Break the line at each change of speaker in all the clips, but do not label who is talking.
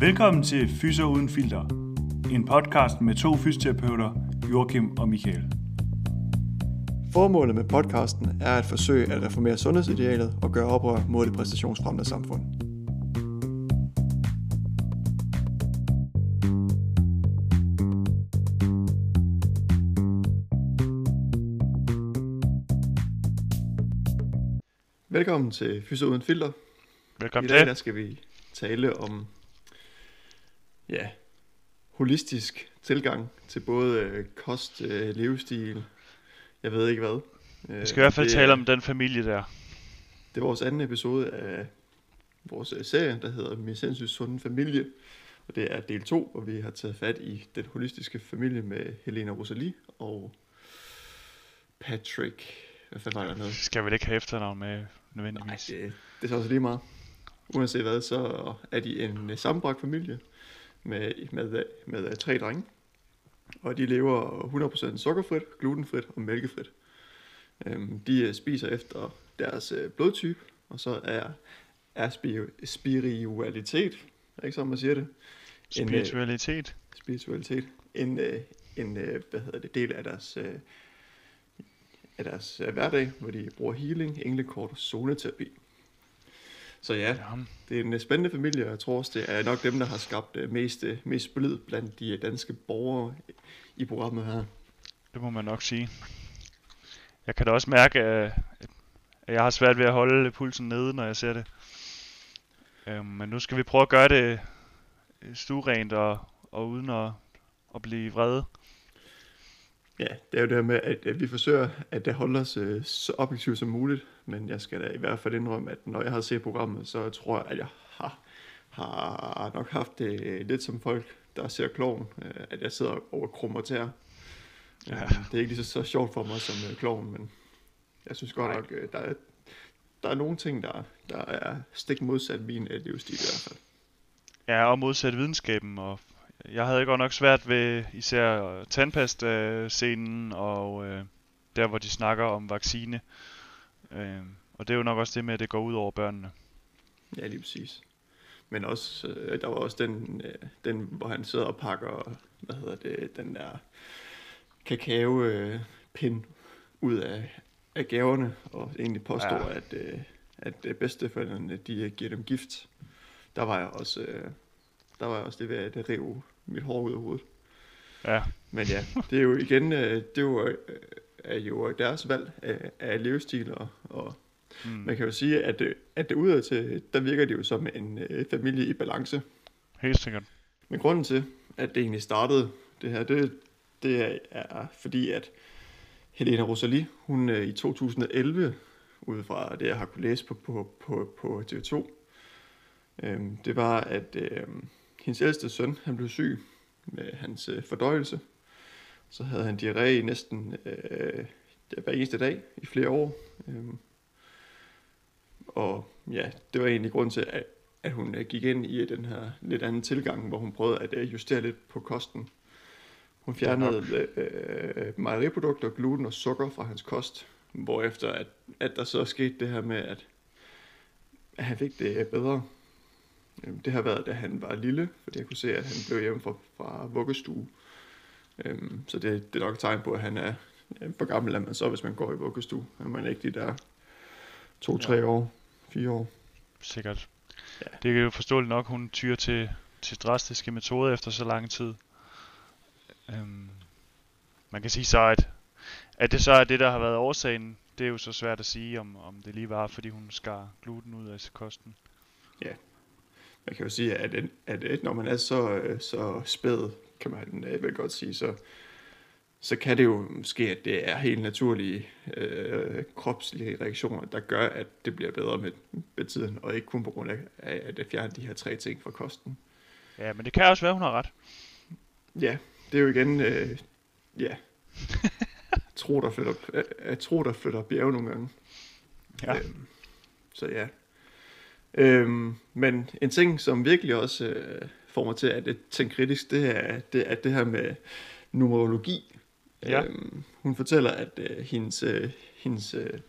Velkommen til Fyser Uden Filter, en podcast med to fysioterapeuter, Joachim og Michael.
Formålet med podcasten er at forsøge at reformere sundhedsidealet og gøre oprør mod det præstationsfremmede samfund. Velkommen til Fyser Uden Filter.
Velkommen
I dag
til.
der skal vi tale om ja, holistisk tilgang til både øh, kost, øh, levestil, jeg ved ikke hvad.
Vi skal i hvert fald
det,
tale om den familie der.
Det er vores anden episode af vores øh, serie, der hedder Min sindssygt sunde familie. Og det er del 2, hvor vi har taget fat i den holistiske familie med Helena Rosalie og Patrick. Hvad fanden var der noget?
Vi skal vel ikke have efternavn med
Nej,
nødvendigvis.
det, det er så også lige meget. Uanset hvad, så er de en øh, sammenbragt familie med, med, med øh, tre drenge. Og de lever 100% sukkerfrit, glutenfrit og mælkefrit. Øhm, de øh, spiser efter deres øh, blodtype, og så er, er spi- spiritualitet, ikke sådan man siger det? En,
Spiritualitet.
spiritualitet, en, en hvad hedder det, del af deres, af deres hverdag, hvor de bruger healing, englekort og zoneterapi. Så ja, det er en øh, spændende familie, og jeg tror også, det er nok dem, der har skabt øh, mest, øh, mest blid blandt de danske borgere i programmet her.
Det må man nok sige. Jeg kan da også mærke, at jeg har svært ved at holde pulsen nede, når jeg ser det. Øhm, Men nu skal vi prøve at gøre det stuerent og, og uden at, at blive vrede.
Ja, det er jo det her med, at, at vi forsøger at det holder os øh, så objektivt som muligt, men jeg skal da i hvert fald indrømme, at når jeg har set programmet, så tror jeg, at jeg har, har nok haft det øh, lidt som folk, der ser kloven, øh, at jeg sidder over krummer.
Ja.
Ja. Det er ikke lige så, så sjovt for mig som øh, kloven, men jeg synes godt
Nej.
nok, øh, der er, der er nogle ting, der, der er stik modsat min øh, livsstil i hvert fald.
Ja, og modsat videnskaben. Og jeg havde godt nok svært ved især tandpasta-scenen og øh, der, hvor de snakker om vaccine. Øh, og det er jo nok også det med, at det går ud over børnene.
Ja, lige præcis. Men også, øh, der var også den, øh, den, hvor han sidder og pakker, hvad hedder det, den der kakao øh, ud af, af gaverne, og egentlig påstår,
Ja.
at, øh, at øh, bedsteforældrene, de øh, giver dem gift. Der var jeg også, øh, der var jeg også det ved at rive mit hår ud af hovedet.
Ja,
Men ja, det er jo igen, øh, det er jo, øh, er jo deres valg af, af levestil, og, og
mm.
man kan jo sige, at, øh, at det udad til, der virker det jo som en øh, familie i balance.
helt sikkert.
Men grunden til, at det egentlig startede, det her, det, det er, er fordi, at Helena Rosalie, hun øh, i 2011, ud fra det, jeg har kunne læse på, på, på, på TV2, øh, det var, at øh, hendes ældste søn, han blev syg med hans øh, fordøjelse. Så havde han diarré i næsten øh, hver eneste dag i flere år. Øh, og ja, det var egentlig grund til, at, at hun øh, gik ind i den her lidt anden tilgang, hvor hun prøvede at øh, justere lidt på kosten. Hun fjernede øh, øh, mejeriprodukter, gluten og sukker fra hans kost, hvorefter at, at der så skete det her med, at, at han fik det bedre. Øhm, Det har været, da han var lille, fordi jeg kunne se, at han blev hjemme fra, fra vuggestue. Øhm, Så det, det er nok et tegn på, at han er for gammel, at man så, hvis man går i vuggestue. Er man ikke de der to-tre
Ja.
år, fire år.
Sikkert.
Ja.
Det er jo forståeligt nok, hun tyr til, til drastiske metoder efter så lang tid. Øhm, man kan sige så, at, at det så er det, der har været årsagen. Det er jo så svært at sige, om, om det lige var, fordi hun skar gluten ud af kosten.
Man kan jo sige, at, at, når man er så, øh, så spæd, kan man øh, vel godt sige, så, så kan det jo ske, at det er helt naturlige øh, kropslige reaktioner, der gør, at det bliver bedre med, med tiden, og ikke kun på grund af, at fjerne de her tre ting fra kosten.
Ja, men det kan også være, hun har ret.
Ja, det er jo igen, øh, ja, tro, der flytter, øh, øh, tro, der flytter bjerge nogle gange.
Ja.
Øhm, så ja. Øhm, men en ting, som virkelig også øh, får mig til at tænke kritisk, det er det, er det her med numerologi.
Ja.
Øhm, hun fortæller, at øh, hendes, øh, hendes, øh,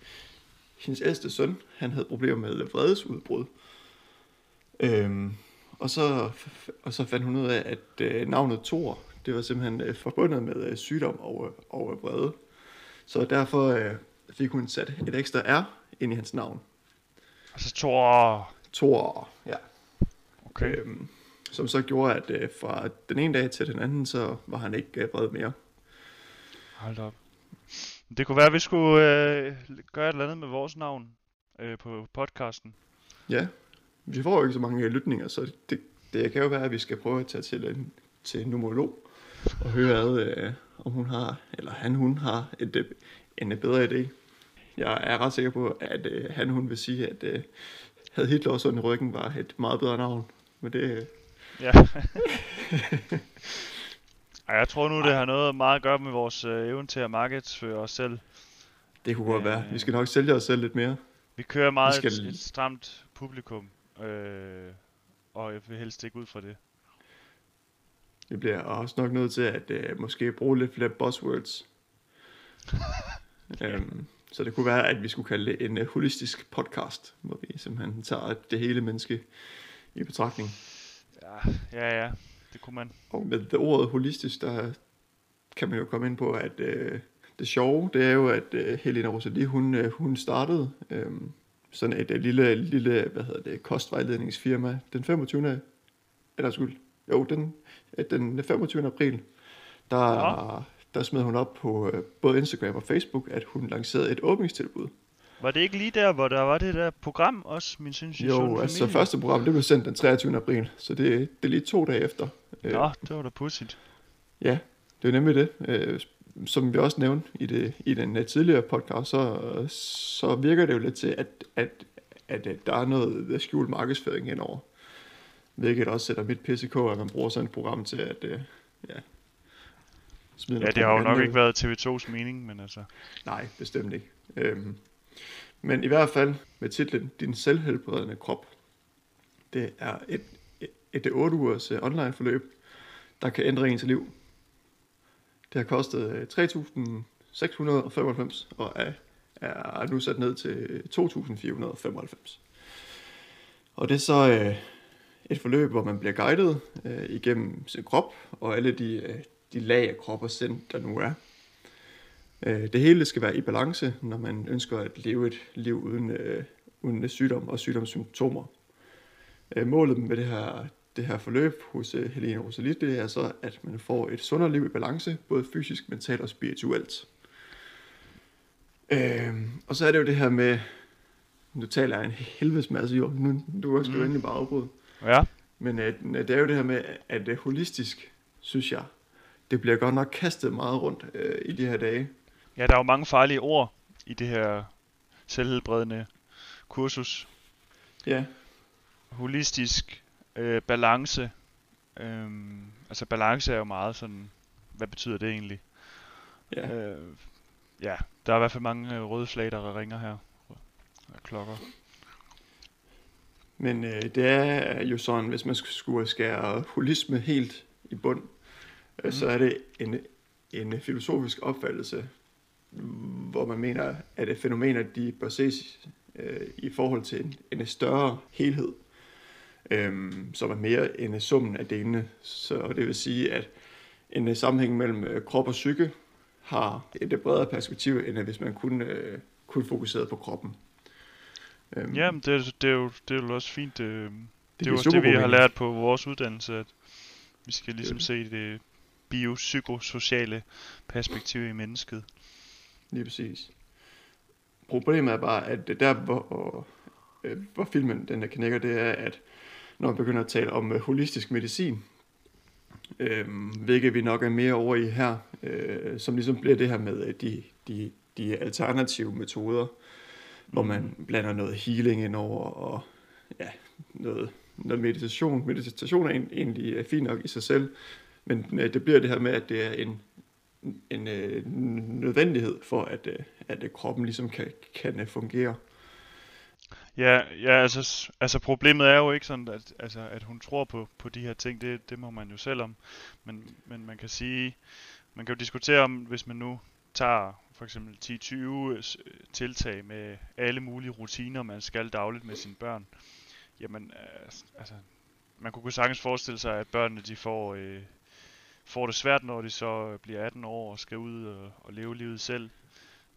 hendes ældste søn, han havde problemer med vredesudbrud. Øhm, og så, og så fandt hun ud af, at øh, navnet Thor, det var simpelthen øh, forbundet med øh, sygdom og, og vrede. Så derfor øh, fik hun sat et ekstra R ind i hans navn.
Altså Thor...
Thor, ja.
Okay.
Øhm, som så gjorde, at øh, fra den ene dag til den anden, så var han ikke øh, vred mere.
Hold op. Det kunne være, at vi skulle øh, gøre et eller andet med vores navn øh, på podcasten.
Ja, vi får jo ikke så mange øh, lytninger, så det, det kan jo være, at vi skal prøve at tage til en, til en numerolog og høre, ad, øh, om hun har, eller han hun har et, øh, en bedre idé. Jeg er ret sikker på, at øh, han hun vil sige, at øh, havde Hitler også i ryggen var et meget bedre navn. Men det, øh,
Ja. Ej, jeg tror nu, det har noget meget at gøre med vores øh, evne til at markedsføre os selv.
det kunne godt
Øh.
være. Vi skal nok sælge os selv lidt mere.
Vi kører meget
skal-
et, et stramt publikum, øh, og jeg vil helst ikke ud fra det.
Vi bliver også nok nødt til at øh, måske bruge lidt flere buzzwords. øhm, så det kunne være, at vi skulle kalde det en uh, holistisk podcast, hvor vi simpelthen tager det hele menneske i betragtning.
Ja, ja, ja. Det kunne man.
Og med det ordet holistisk, der kan man jo komme ind på, at øh, det sjove, det er jo, at øh, Helena Rosalie, hun, øh, hun startede øh, sådan et, et lille, lille, hvad hedder det, kostvejledningsfirma den 25. Eller skyld, jo, den, øh, den 25. april, der, der smed hun op på øh, både Instagram og Facebook, at hun lancerede et åbningstilbud.
Var det ikke lige der, hvor der var det der program også, min sindssyge
Jo,
sunde
altså
familie?
første program, det blev sendt den 23. april, så det, det er lige to dage efter. Øh,
Nå, det var da pudsigt.
Ja, det er nemlig det. Øh, som vi også nævnte i, det, i den øh, tidligere podcast, så, så virker det jo lidt til, at, at, at, at der er noget skjult markedsføring henover. Hvilket også sætter mit på, at man bruger sådan et program til at øh, ja, smide
Ja, det har jo nok ikke været TV2's mening, men altså...
Nej, bestemt ikke. Øhm, men i hvert fald med titlen Din selvhelbredende krop. Det er et, et, et 8 ugers øh, online forløb, der kan ændre ens liv. Det har kostet øh, 3.695 og er, er nu sat ned til 2.495. Og det er så øh, et forløb, hvor man bliver guidet øh, igennem sin krop og alle de, øh, de lag af krop og sind, der nu er. Øh, det hele skal være i balance, når man ønsker at leve et liv uden, øh, uden sygdom og sygdomssymptomer. Øh, målet med det her, det her forløb hos øh, Helene Rosalie, det er så, at man får et sundere liv i balance, både fysisk, mentalt og spirituelt. Øh, og så er det jo det her med, nu taler jeg en helvedes masse jo, nu du også skal
Mm.
endelig bare afbryde.
Ja,
Men øh, det er jo det her med, at det holistisk, synes jeg, det bliver godt nok kastet meget rundt øh, i de her dage.
ja der er jo mange farlige ord i det her selvhelbredende kursus.
Ja,
Holistisk øh, balance. Øhm, altså balance er jo meget sådan... Hvad betyder det egentlig?
ja.
Øh, ja, der er i hvert fald mange øh, røde flag, der ringer her. Og klokker.
Men øh, det er jo sådan, hvis man skulle skære holisme helt i bund,
Mm.
så er det en, en filosofisk opfattelse, hvor man mener, at øh, fænomener de bør ses øh, i forhold til en, en større helhed, øh, som er mere end summen af delene. Så det vil sige, at en øh, sammenhæng mellem øh, krop og psyke har et bredere perspektiv, end hvis man kun, øh, kun fokuserede på kroppen. Øhm,
Jamen, det, er- det, er jo, det er jo også fint. Øh, det, det er jo også det, vi har lært på vores uddannelse, at vi skal ligesom
det.
se det biopsykosociale perspektiv i mennesket.
Lige præcis. Problemet er bare, at det der, hvor, øh, hvor filmen den der knækker, det er, at når man begynder at tale om øh, holistisk medicin, øh, hvilket vi nok er mere over i her, øh, som ligesom bliver det her med øh, de, de, de alternative metoder, hvor man blander noget healing ind over, og ja, noget, noget meditation. Meditation er en- egentlig øh, fint nok i sig selv, men øh, det bliver det her med, at det er en, en øh, nødvendighed for, at, øh, at øh, kroppen ligesom kan, kan øh, fungere.
Ja, ja altså, altså problemet er jo ikke sådan, at, altså, at hun tror på, på de her ting, det, det må man jo selv om. Men, men man kan sige, man kan jo diskutere om, hvis man nu tager for eksempel 10-20 tiltag med alle mulige rutiner, man skal dagligt med sine børn, jamen, øh, altså, man kunne sagtens forestille sig, at børnene de får, øh, får det svært, når de så øh, bliver 18 år og skal ud og, og leve livet selv,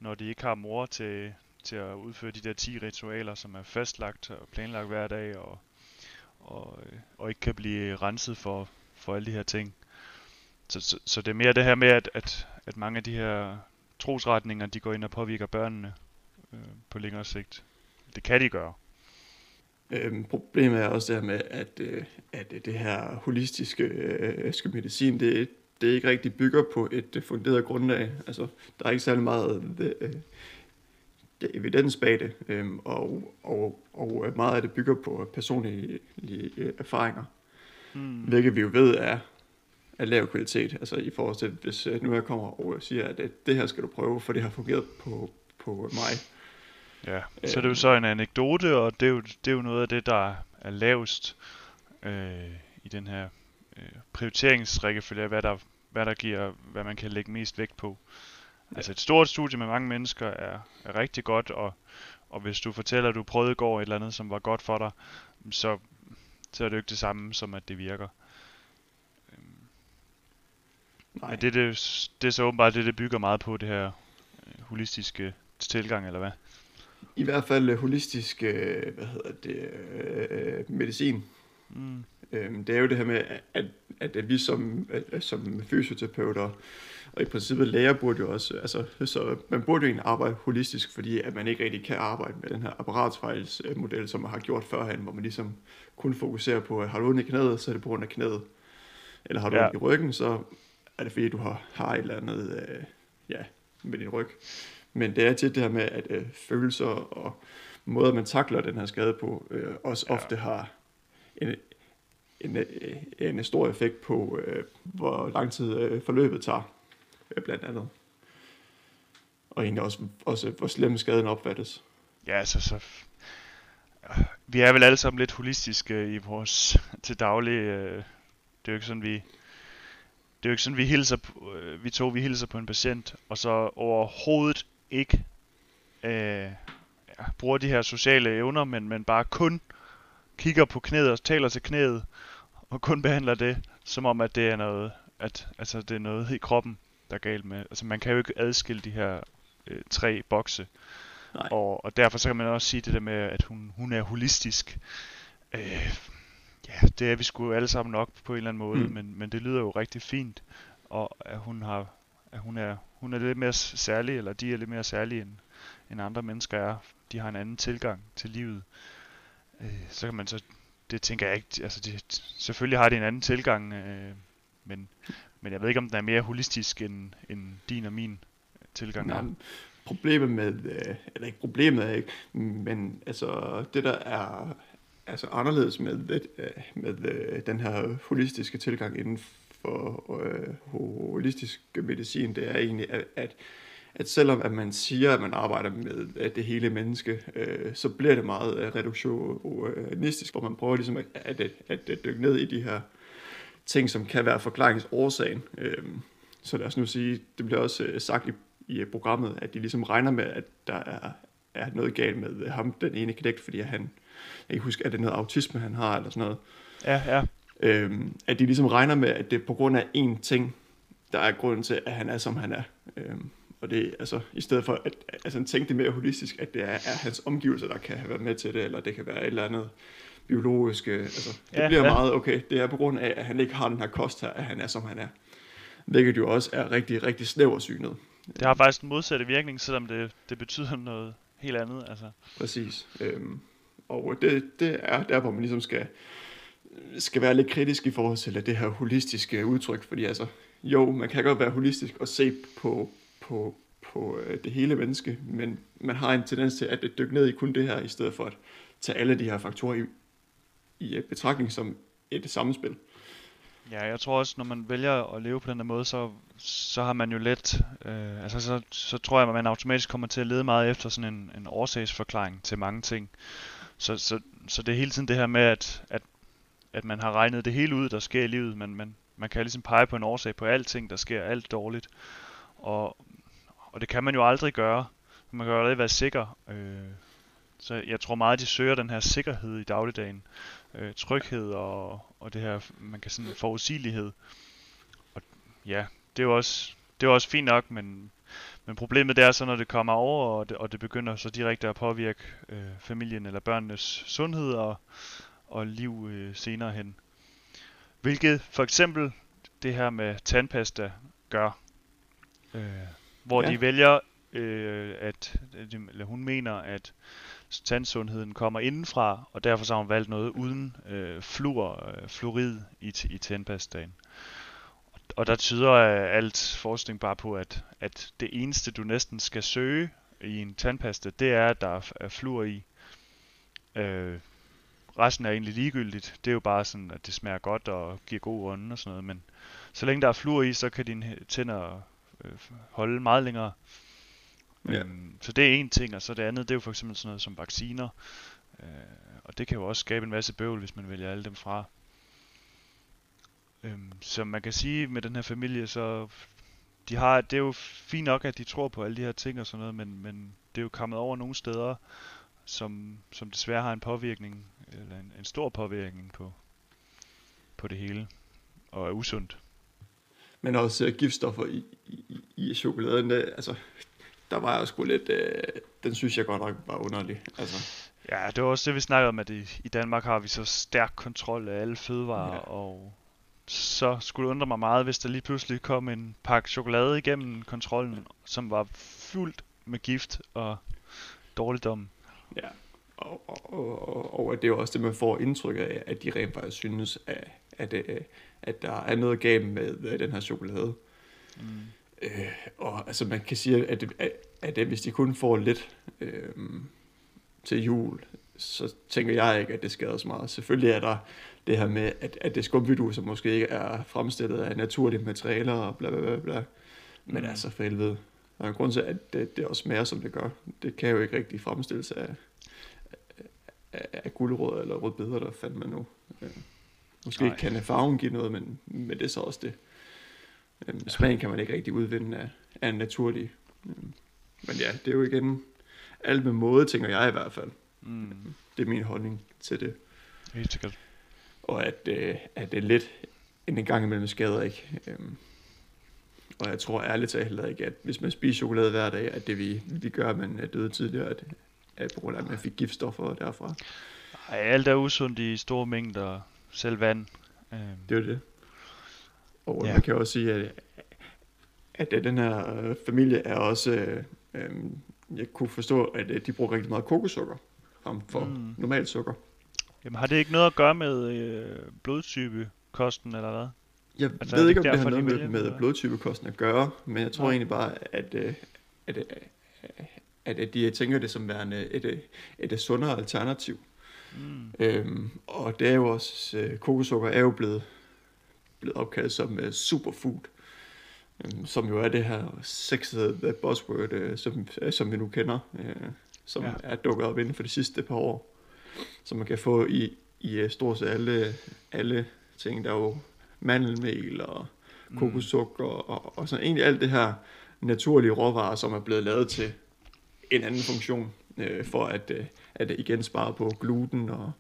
når de ikke har mor til, til at udføre de der 10 ritualer, som er fastlagt og planlagt hver dag, og, og, øh, og ikke kan blive renset for, for alle de her ting. Så, så, så det er mere det her med, at, at, at mange af de her trosretninger, de går ind og påvirker børnene øh, på længere sigt. Det kan de gøre.
Øhm, problemet er også det her med, at, øh, at det her holistiske øh, medicin, det, det ikke rigtig bygger på et funderet grundlag. Altså, der er ikke særlig meget øh, evidens bag det, øh, og, og, og meget af det bygger på personlige øh, erfaringer, hmm. hvilket vi jo ved er af lav kvalitet, altså i forhold til, hvis øh, nu jeg kommer og siger, at det her skal du prøve, for det har fungeret på, på mig,
Ja, så det er jo så en anekdote, og det er jo, det er jo noget af det, der er lavest øh, i den her øh, prioriteringsrækkefølge, hvad der, hvad der giver, hvad man kan lægge mest vægt på. Ja. Altså et stort studie med mange mennesker er, er rigtig godt, og, og hvis du fortæller, at du prøvede i går et eller andet, som var godt for dig, så, så er det jo ikke det samme, som at det virker. Øhm, Nej. Men det, det, det er så åbenbart det, det bygger meget på, det her øh, holistiske tilgang, eller hvad?
I hvert fald øh, holistisk øh, hvad hedder det, øh, medicin. Mm. Øhm, det er jo det her med, at, at, at vi som, at, som fysioterapeuter og i princippet læger burde jo også, altså, så man burde jo egentlig arbejde holistisk, fordi at man ikke rigtig kan arbejde med den her apparatsfejlsmodel, som man har gjort førhen, hvor man ligesom kun fokuserer på, at har du ondt i knæet, så er det på grund af knæet. Eller har du ja. ondt i ryggen, så er det fordi, du har, har et eller andet øh, ja, med din ryg. Men det er tit det her med, at øh, følelser og måder, man takler den her skade på, øh, også ja. ofte har en, en, øh, en stor effekt på, øh, hvor lang tid øh, forløbet tager, øh, blandt andet. Og egentlig også, også hvor slem skaden opfattes.
Ja, altså så... Vi er vel alle sammen lidt holistiske i vores til daglig... Øh, det er jo ikke sådan, vi det er jo ikke sådan, vi hilser på, øh, vi to vi hilser på en patient, og så overhovedet ikke øh, bruger de her sociale evner, men, men bare kun kigger på knæet og taler til knæet, og kun behandler det, som om at det er noget, at, altså, det er noget i kroppen, der er galt med. Altså man kan jo ikke adskille de her øh, tre bokse. Nej. Og, og derfor så kan man også sige det der med, at hun, hun er holistisk. Øh, ja, det er vi sgu alle sammen nok på en eller anden måde, mm. men, men det lyder jo rigtig fint, og at hun har at hun er, hun er lidt mere særlig, eller de er lidt mere særlige, end, end andre mennesker er. De har en anden tilgang til livet. Øh, så kan man så, det tænker jeg ikke, altså det, selvfølgelig har de en anden tilgang, øh, men, men jeg ved ikke, om den er mere holistisk, end, end din og min øh, tilgang er.
Problemet med, øh, eller ikke problemet ikke, men altså det der er altså anderledes med, øh, med, med den her holistiske tilgang inden for øh, holistisk medicin, det er egentlig, at, at, at selvom at man siger, at man arbejder med det hele menneske, øh, så bliver det meget øh, reduktionistisk, hvor man prøver ligesom at, at, at, at dykke ned i de her ting, som kan være forklaringsårsagen. Øh, så lad os nu sige, det bliver også øh, sagt i, i øh, programmet, at de ligesom regner med, at der er, er noget galt med øh, ham, den ene knægt, fordi han, jeg kan huske, at det er noget autisme, han har, eller sådan noget.
Ja, ja.
Øhm, at de ligesom regner med, at det er på grund af én ting, der er grunden til, at han er, som han er. Øhm, og det altså, i stedet for, at altså, tænke det mere holistisk, at det er, er hans omgivelser, der kan have været med til det, eller det kan være et eller andet biologisk. Altså, det ja, bliver ja. meget, okay, det er på grund af, at han ikke har den her kost her, at han er, som han er. Hvilket jo også er rigtig, rigtig snæversynet.
Det har faktisk en modsatte virkning, selvom det, det betyder noget helt andet. Altså.
Præcis. Øhm, og det, det er der, hvor man ligesom skal skal være lidt kritisk i forhold til det her holistiske udtryk, fordi altså, jo, man kan godt være holistisk og se på, på, på øh, det hele menneske, men man har en tendens til at dykke ned i kun det her, i stedet for at tage alle de her faktorer i, i øh, betragtning som et sammenspil.
Ja, jeg tror også, når man vælger at leve på den der måde, så, så har man jo let, øh, altså så, så tror jeg, at man automatisk kommer til at lede meget efter sådan en, en årsagsforklaring til mange ting. Så, så, så det er hele tiden det her med, at, at at man har regnet det hele ud, der sker i livet, men man, man kan ligesom pege på en årsag på alting, der sker alt dårligt. Og, og det kan man jo aldrig gøre. Man kan jo aldrig være sikker. Øh, Så jeg tror meget, de søger den her sikkerhed i dagligdagen. Øh, tryghed og, og det her, man kan sådan forudsigelighed. Og ja, det er jo også, det er også fint nok, men, men problemet det er så, når det kommer over, og det, og det begynder så direkte at påvirke øh, familien eller børnenes sundhed og, og liv øh, senere hen. Hvilket for eksempel det her med tandpasta gør. Øh, hvor ja. de vælger, øh, at eller hun mener, at tandsundheden kommer indenfra, og derfor så har hun valgt noget uden øh, fluor, øh, fluorid i, i tandpastaen. Og der tyder øh, alt forskning bare på, at, at det eneste du næsten skal søge i en tandpasta, det er, at der er fluor i. Øh, resten er egentlig ligegyldigt. Det er jo bare sådan, at det smager godt og giver god ånde og sådan noget. Men så længe der er fluor i, så kan dine tænder øh, holde meget længere. Ja. Øhm, så det er en ting, og så det andet, det er jo for eksempel sådan noget som vacciner. Øh, og det kan jo også skabe en masse bøvl, hvis man vælger alle dem fra. Øhm, så man kan sige med den her familie, så de har, det er jo fint nok, at de tror på alle de her ting og sådan noget, men, men det er jo kommet over nogle steder, som, som desværre har en påvirkning, eller en, en stor påvirkning på, på det hele, og er usundt.
Men også uh, giftstoffer i, i, i chokoladen, det, altså, der var jeg sgu lidt, øh, den synes jeg godt nok var underlig. Altså.
Ja, det var også det, vi snakkede om, at i, i Danmark har vi så stærk kontrol af alle fødevarer, ja. og så skulle det undre mig meget, hvis der lige pludselig kom en pakke chokolade igennem kontrollen, som var fyldt med gift og dårligdom.
Ja, og, og, og, og det er også det, man får indtryk af, at de rent faktisk synes, at, at, at, at der er noget galt med den her chokolade. Mm. Øh, og altså man kan sige, at, at, at, at hvis de kun får lidt øh, til jul, så tænker jeg ikke, at det skader så meget. Selvfølgelig er der det her med, at, at det skumvidu, som måske ikke er fremstillet af naturlige materialer og bla bla bla bla. Men mm. altså for helvede, der er en grund til, at det, det også smager, som det gør. Det kan jo ikke rigtig fremstilles af, af, af gulerødder eller rødbeder, der fandt man nu. Øh, måske Nej. kan farven give noget, men, men det er så også det. Øhm, smagen kan man ikke rigtig udvinde af, af en naturlig. Øhm, men ja, det er jo igen alt med måde, tænker jeg i hvert fald. Mm. Det er min holdning til det.
Helt sikkert.
Og at, øh, at det er lidt en gang imellem skader ikke. Øhm, og jeg tror ærligt talt heller ikke, at hvis man spiser chokolade hver dag, at det vi, vi gør, at man er døde tidligere, at på grund af, at man fik giftstoffer derfra.
Ej, alt er usundt i store mængder, selv vand.
Øhm. Det er det. Og ja. man kan også sige, at, at den her øh, familie er også, øh, øh, jeg kunne forstå, at øh, de bruger rigtig meget kokossukker frem for mm. normalt sukker.
Jamen har det ikke noget at gøre med øh, blodtypekosten eller hvad?
Jeg altså, ved ikke, om det har noget med, med blodtypekosten at gøre, men jeg tror ja. egentlig bare, at, øh, at, at, at, at de tænker det som værende et, et, et sundere alternativ. Mm. Øhm, og det er jo også, øh, kokossukker er jo blevet blevet opkaldt som uh, superfood, um, som jo er det her sexede buzzword, uh, som, uh, som vi nu kender, uh, som ja. er dukket op inden for de sidste par år, som man kan få i, i uh, stort set alle, alle ting. Der er jo mandelmel og mm. kokossukker og, og, og sådan egentlig alt det her naturlige råvarer, som er blevet lavet til en anden funktion, uh, for at, uh, at igen spare på gluten og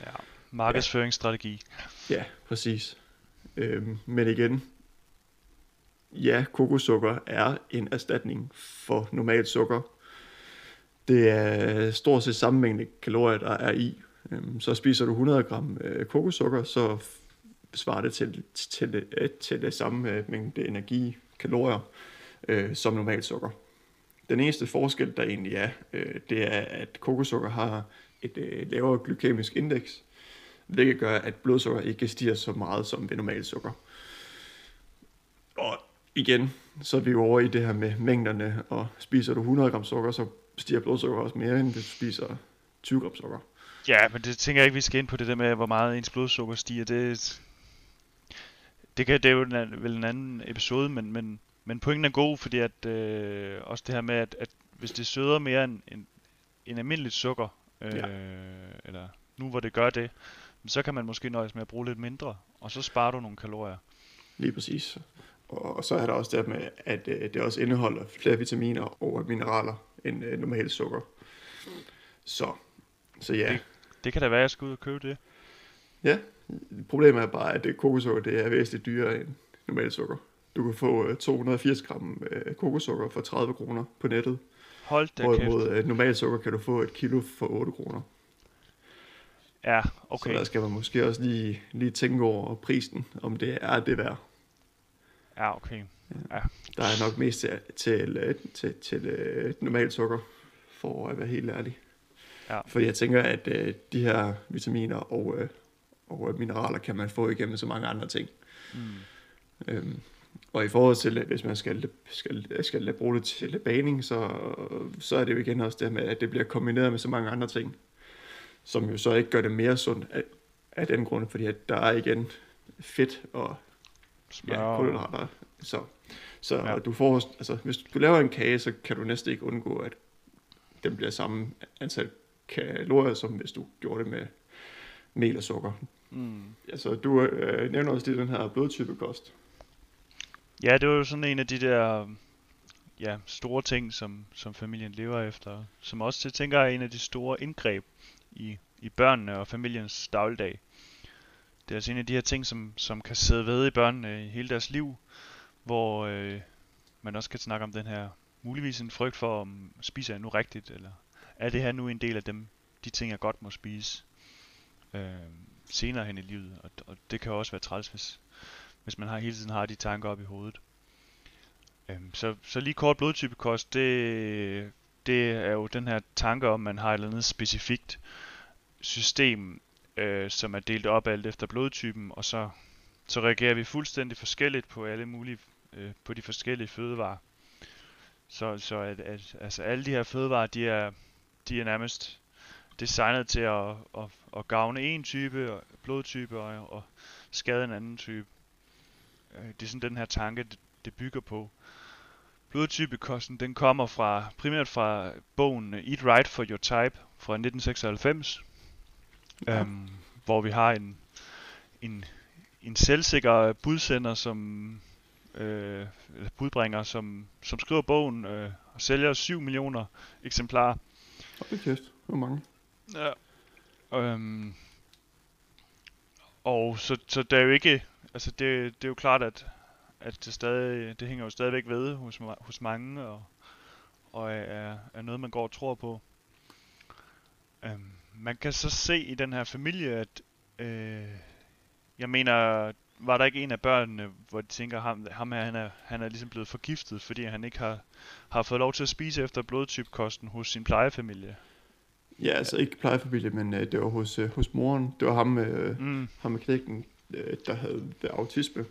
ja, markedsføringsstrategi.
Ja, ja præcis. Øhm, men igen, ja, kokossukker er en erstatning for normalt sukker. Det er stort set samme mængde kalorier, der er i. Øhm, så spiser du 100 gram øh, kokossukker, så svarer det til, til, til, øh, til det samme øh, mængde energi, kalorier, øh, som normalt sukker. Den eneste forskel, der egentlig er, øh, det er, at kokosukker har et øh, lavere glykemisk indeks, hvilket gør, at blodsukker ikke stiger så meget som ved normalt sukker. Og igen, så er vi jo over i det her med mængderne, og spiser du 100 gram sukker, så stiger blodsukker også mere, end hvis du spiser 20 gram sukker.
Ja, men det tænker jeg ikke, vi skal ind på det der med, hvor meget ens blodsukker stiger. Det, det, kan, det er jo en, vel en anden episode, men, men, men pointen er god, fordi at øh, også det her med, at, at hvis det søder mere end en, en almindelig sukker, øh, ja. eller nu hvor det gør det, så kan man måske nøjes med at bruge lidt mindre, og så sparer du nogle kalorier.
Lige præcis. Og så er der også det med, at øh, det også indeholder flere vitaminer og mineraler end øh, normalt sukker. Så, så ja.
Det, det kan da være, at jeg skal ud og købe det.
Ja, problemet er bare, at det kokossukker det er væsentligt dyrere end normalt sukker. Du kan få øh, 280 gram øh, kokossukker for 30 kroner på nettet.
Hold da
Hvorimod
kæft.
øh, normalt sukker kan du få et kilo for 8 kroner.
Ja,
Så
okay.
der skal man måske også lige, lige tænke over prisen, om det er det værd.
Ja, okay.
Der er nok mest til, til, øh, til, til øh, normalt sukker, for at være helt ærlig.
Ja.
Fordi jeg tænker, at øh, de her vitaminer og, øh, og øh, mineraler kan man få igennem så mange andre ting.
Mm.
Øhm, og i forhold til, hvis man skal, skal, skal bruge det til baning, så, så er det jo igen også det med, at det bliver kombineret med så mange andre ting, som jo så ikke gør det mere sundt af, af den grund, fordi at der er igen fedt og
Smør.
ja, kulhydrater. Så, så
ja.
du får, altså, hvis du laver en kage, så kan du næsten ikke undgå, at den bliver samme antal kalorier, som hvis du gjorde det med mel og sukker.
Mm.
Altså, du øh, nævner også lige den her blodtypekost.
Ja, det var jo sådan en af de der ja, store ting, som, som familien lever efter. Som også, til tænker, er en af de store indgreb i, i børnene og familiens dagligdag. Det er altså en af de her ting, som, som kan sidde ved i børnene i hele deres liv, hvor øh, man også kan snakke om den her muligvis en frygt for, om spiser jeg nu rigtigt, eller er det her nu en del af dem, de ting, jeg godt må spise øh, senere hen i livet. Og, og det kan også være træls, hvis, hvis man har, hele tiden har de tanker op i hovedet. Øhm, så, så lige kort blodtypekost, det, det er jo den her tanke om, man har et eller andet specifikt system, øh, som er delt op alt efter blodtypen, og så, så reagerer vi fuldstændig forskelligt på alle mulige, øh, på de forskellige fødevarer. Så, så at, at, altså alle de her fødevarer, de er, de er nærmest designet til at, at, at gavne en type blodtype og, og skade en anden type. Øh, Det er sådan den her tanke, det, det bygger på. Blodtypekosten, den kommer fra primært fra bogen Eat Right for Your Type fra 1996,
Ja.
øhm, hvor vi har en, en, en selvsikker budsender, som øh, eller budbringer, som, som skriver bogen øh, og sælger 7 millioner eksemplarer.
Hold da kæft, hvor mange.
Ja. Øhm, og så, så det er jo ikke, altså det, det er jo klart, at, at det stadig, det hænger jo stadigvæk ved hos, hos mange, og, og er, er noget, man går og tror på. Øhm, man kan så se i den her familie, at, øh, jeg mener, var der ikke en af børnene, hvor de tænker, ham, ham her, han er, han er ligesom blevet forgiftet, fordi han ikke har, har fået lov til at spise efter blodtypkosten hos sin plejefamilie?
Ja, altså ikke plejefamilie, men øh, det var hos, øh, hos moren. Det var ham, øh,
Mm.
ham med knægten, øh, der havde autisme.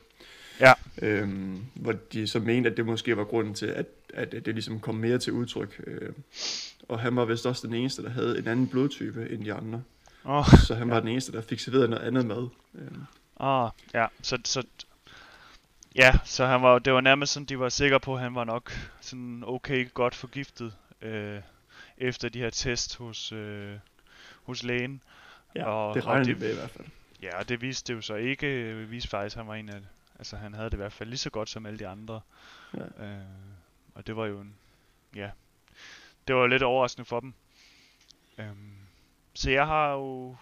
Ja.
Øhm, hvor de så mente, at det måske var grunden til, at, at det ligesom kom mere til udtryk. Øh, og han var vist også den eneste, der havde en anden blodtype end de andre.
Oh.
Så han var den eneste, der fik serveret noget andet mad. Øhm,
Ah, ja, så, så, ja, så han var, det var nærmest sådan, de var sikre på, at han var nok sådan okay godt forgiftet, øh, efter de her test hos, øh, hos lægen.
ja,
Og-
det
og
regnede
det...
med i hvert fald.
Ja, og det viste det jo så ikke. Det viste faktisk, at han var en af, altså han havde det i hvert fald lige så godt som alle de andre.
Ja.
Øh, og det var jo en, ja, det var jo lidt overraskende for dem. Øhm, så jeg har jo,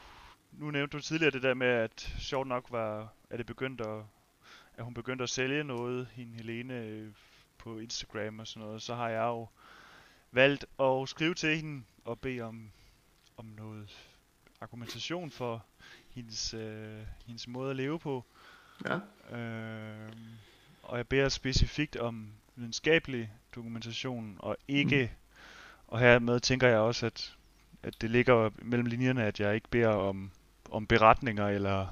nu nævnte du tidligere det der med, at sjovt nok var, at det begyndte at, at hun begyndte at sælge noget, hende Helene, øh, på Instagram og sådan noget, så har jeg jo valgt at skrive til hende og bede om, om noget argumentation for hendes, øh, hendes måde at leve på.
Ja,
Øh, og jeg beder specifikt om videnskabelig dokumentation, og ikke, mm. og hermed tænker jeg også, at, at det ligger mellem linjerne, at jeg ikke beder om, om beretninger eller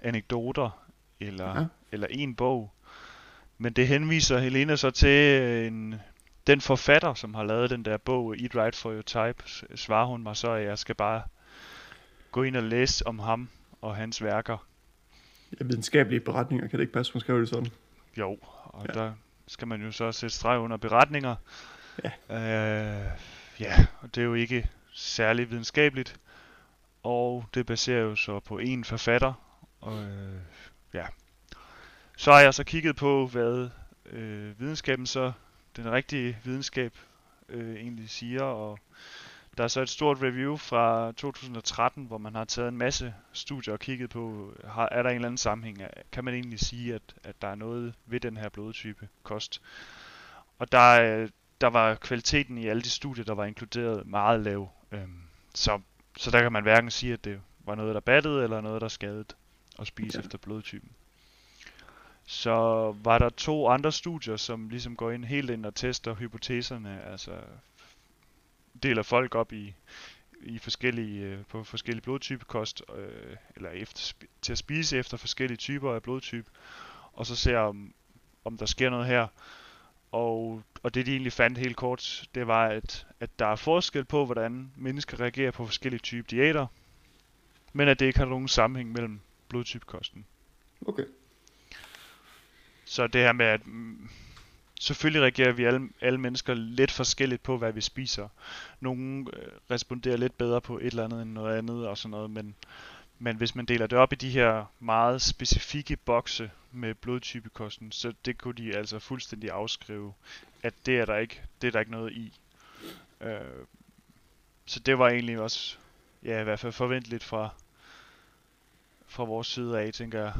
anekdoter, eller,
Ja.
eller en bog. Men det henviser Helena så til en, den forfatter, som har lavet den der bog, Eat Right for Your Type, svarer hun mig så, at jeg skal bare gå ind og læse om ham og hans værker.
ja videnskabelige beretninger, kan det ikke passe, hun skrev det sådan?
Jo, og
Ja.
ja. der skal man jo så sætte streg under beretninger.
Ja.
Øh, ja, og det er jo ikke særlig videnskabeligt. Og det baserer jo så på en forfatter. Og øh, ja. Så har jeg så kigget på, hvad øh, videnskaben så, den rigtige videnskab, øh, egentlig siger. Og der er så et stort review fra 2013, hvor man har taget en masse studier og kigget på, har, er der en eller anden sammenhæng? Kan man egentlig sige, at, at der er noget ved den her blodtype kost? Og der, der var kvaliteten i alle de studier, der var inkluderet, meget lav. Øhm, så, så der kan man hverken sige, at det var noget, der battede, eller noget, der skadede at spise okay. efter blodtypen. Så var der to andre studier, som ligesom går ind helt ind og tester hypoteserne, altså deler folk op i, i forskellige, øh, på forskellige blodtypekost, øh, eller efter, til at spise efter forskellige typer af blodtype, og så ser om, om der sker noget her. Og, og det de egentlig fandt helt kort, det var, at, at der er forskel på, hvordan mennesker reagerer på forskellige typer diæter, men at det ikke har nogen sammenhæng mellem blodtypekosten.
Okay.
Så det her med, at selvfølgelig reagerer vi alle, alle mennesker lidt forskelligt på, hvad vi spiser. Nogle øh, responderer lidt bedre på et eller andet end noget andet og sådan noget, men, men hvis man deler det op i de her meget specifikke bokse med blodtypekosten, så det kunne de altså fuldstændig afskrive, at det er der ikke, det er der ikke noget i. Øh, så det var egentlig også, ja i hvert fald forventeligt fra, fra vores side af, tænker jeg.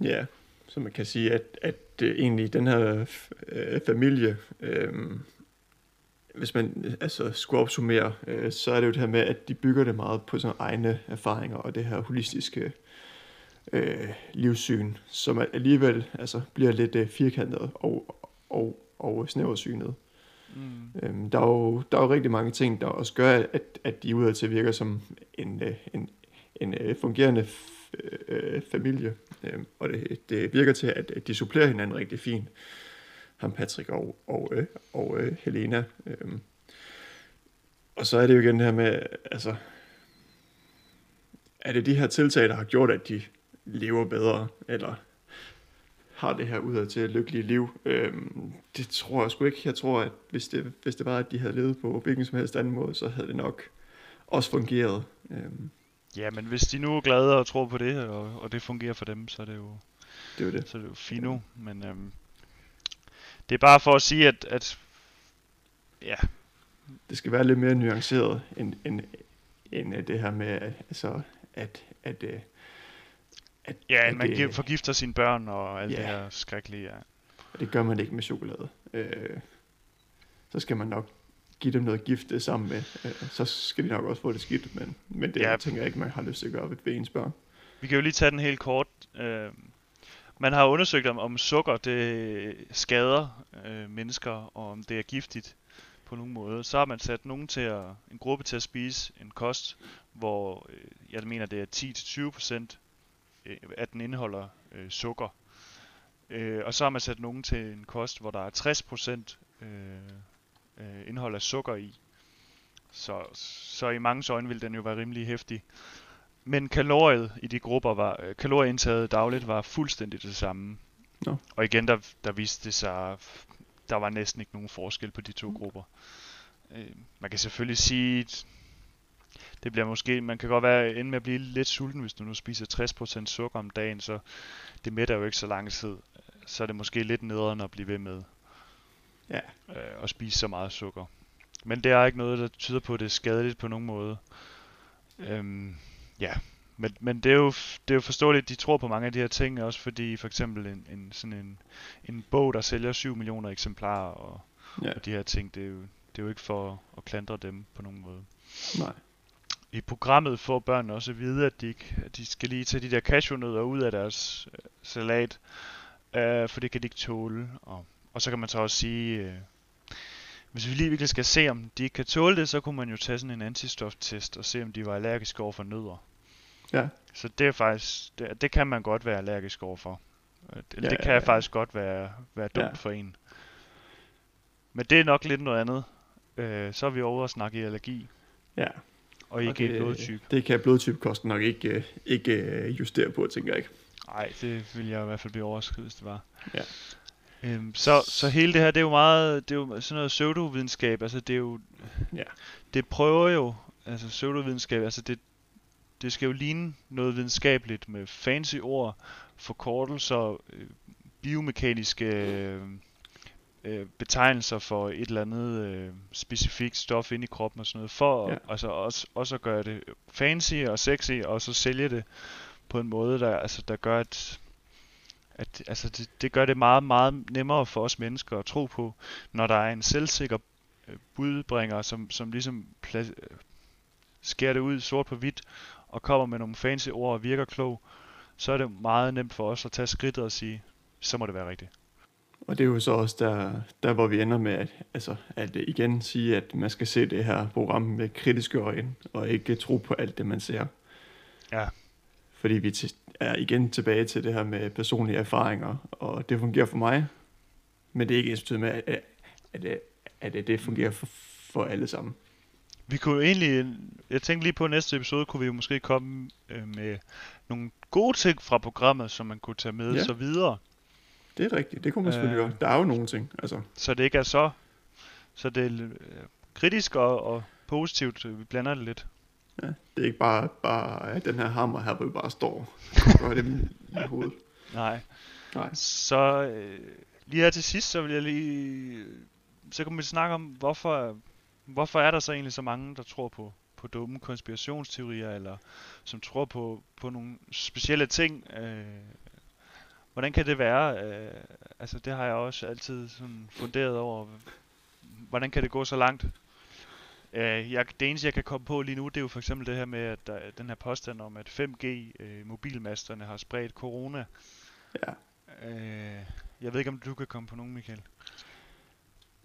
Ja, så man kan sige, at, at uh, egentlig den her uh, familie, uh, hvis man altså, skulle opsummere, uh, så er det jo det her med, at de bygger det meget på sine egne erfaringer og det her holistiske uh, livssyn, som alligevel altså, bliver lidt uh, firkantet og, og, og snæversynet. Mm. Øhm, der, er jo, der er jo rigtig mange ting, der også gør, at, at de udadtil virker som en, en, en, en fungerende Øh, øh, familie, øh, og det, det virker til, at de supplerer hinanden rigtig fint, ham Patrick og, og, øh, og øh, Helena. Øh. Og så er det jo igen det her med, altså, er det de her tiltag, der har gjort, at de lever bedre, eller har det her udad til et lykkeligt liv. Øhm, det tror jeg sgu ikke. Jeg tror, at hvis det, hvis det var, at de havde levet på hvilken som helst anden måde, så havde det nok også fungeret. Øhm,
Ja, men hvis de nu er glade og tror på det, og, og det fungerer for dem, så er det jo,
det er det.
Så er det jo fino. Men øhm, det er bare for at sige, at, at ja.
Det skal være lidt mere nuanceret, end, end, end det her med, altså, at, at, øh,
at, ja, at man det, forgifter sine børn og alt ja, det her skrækkelige. Ja.
Og det gør man ikke med chokolade. Øh, så skal man nok give dem noget gift det sammen med, øh, så skal de nok også få det skidt, men, men det ja. tænker jeg ikke, man har lyst til at gøre ved ens børn.
Vi kan jo lige tage den helt kort. Øh, man har undersøgt om, om sukker det skader øh, mennesker, og om det er giftigt på nogen måde. Så har man sat nogen til at, en gruppe til at spise en kost, hvor øh, jeg mener det er 10-20% øh, at den indeholder øh, sukker. Øh, og så har man sat nogen til en kost, hvor der er 60% øh, øh, indhold af sukker i. Så, så i mange øjne vil den jo være rimelig hæftig. Men kaloriet i de grupper var, øh, kalorieindtaget dagligt var fuldstændig det samme. No. Og igen, der, der viste det sig, der var næsten ikke nogen forskel på de to mm. grupper. Øh, man kan selvfølgelig sige, det bliver måske, man kan godt være inde med at blive lidt sulten, hvis du nu spiser 60% sukker om dagen, så det mætter jo ikke så lang tid. Så er det måske lidt nederen at blive ved med ja. øh, at spise så meget sukker. Men det er ikke noget, der tyder på, at det er skadeligt på nogen måde. Øhm, ja, men, men det, er jo, det er jo forståeligt, de tror på mange af de her ting, også fordi for eksempel en, en, sådan en, en bog, der sælger 7 millioner eksemplarer og, ja. og de her ting, det er, jo, det er jo ikke for at klandre dem på nogen måde.
Nej.
I programmet får børn også at vide, at de, at de skal lige tage de der cashewnødder ud af deres øh, salat, øh, for det kan de ikke tåle. Og og så kan man så også sige, øh, hvis vi lige virkelig skal se, om de kan tåle det, så kunne man jo tage sådan en antistoftest og se, om de var allergiske over for nødder.
Ja.
Så det er faktisk, det, det kan man godt være allergisk over for. Øh, det, ja, det kan ja, ja. faktisk godt være, være dumt ja. for en. Men det er nok lidt noget andet. Øh, så er vi over at snakke i allergi.
Ja.
Og ikke okay, blodtype.
Det kan blodtypekosten nok ikke, øh, ikke justere på, tænker jeg ikke.
Nej, det vil jeg i hvert fald blive overrasket, hvis det var.
Ja.
Øhm, så, så hele det her, det er jo meget, det er jo sådan noget pseudovidenskab, altså det er jo, ja. det prøver jo, altså pseudovidenskab, altså det, det skal jo ligne noget videnskabeligt med fancy ord, forkortelser, øh, biomekaniske øh, øh, betegnelser for et eller andet øh, specifikt stof ind i kroppen og sådan noget, for
Ja.
ja. altså også, også at gøre det fancy og sexy, og så sælge det på en måde, der, altså, der gør, at, at altså, det, det gør det meget, meget nemmere for os mennesker at tro på, når der er en selvsikker øh, budbringer, som, som ligesom pla- øh, skærer det ud sort på hvidt, og kommer med nogle fancy ord og virker klog, så er det meget nemt for os at tage skridtet og sige, så må det være rigtigt.
Og det er jo så også der, der hvor vi ender med at, altså, at øh, igen sige, at man skal se det her program med kritiske øjne, og ikke tro på alt det, man ser.
Ja.
Fordi vi er igen tilbage til det her med personlige erfaringer, og det fungerer for mig, men det er ikke ens med, at, at, at, at, at det fungerer for, for alle sammen.
Vi kunne jo egentlig, jeg tænkte lige på næste episode, kunne vi jo måske komme øh, med nogle gode ting fra programmet, som man kunne tage med
Ja.
så videre.
Det er rigtigt, det kunne man selvfølgelig
Øh.
gøre. Der er jo nogle ting, altså.
Så det ikke er så, så det er øh, kritisk og, og positivt, øh, vi blander det lidt.
Ja, det er ikke bare, bare den her hammer her, hvor vi bare står og gør det i hovedet.
Nej.
Nej.
Så øh, lige her til sidst, så vil jeg lige, så kan vi snakke om, hvorfor, hvorfor er der så egentlig så mange, der tror på, på dumme konspirationsteorier, eller som tror på, på nogle specielle ting. Øh, hvordan kan det være? Øh, altså det har jeg også altid sådan funderet over. Hvordan kan det gå så langt? Øh, jeg, det eneste, jeg kan komme på lige nu, det er jo for eksempel det her med, at der, den her påstand om, at 5G-mobilmasterne har spredt corona.
Ja.
Øh, jeg ved ikke, om du kan komme på nogen, Michael.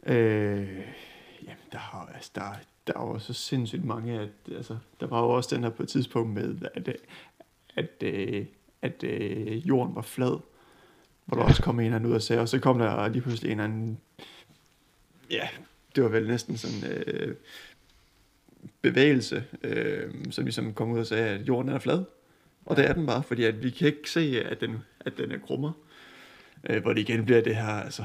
Øh, jamen, der, har, altså, der, der er jo så sindssygt mange, at, altså, der var jo også den her på et tidspunkt med, at, at, at, øh, at øh, jorden var flad, hvor der også kom en eller anden ud og sagde, og så kom der lige pludselig en eller anden, ja, det var vel næsten sådan øh, bevægelse, øh, som ligesom kom ud og sagde, at jorden er flad. Og det er den bare, fordi at vi kan ikke se, at den, at den er krummer. Øh, hvor det igen bliver det her, altså,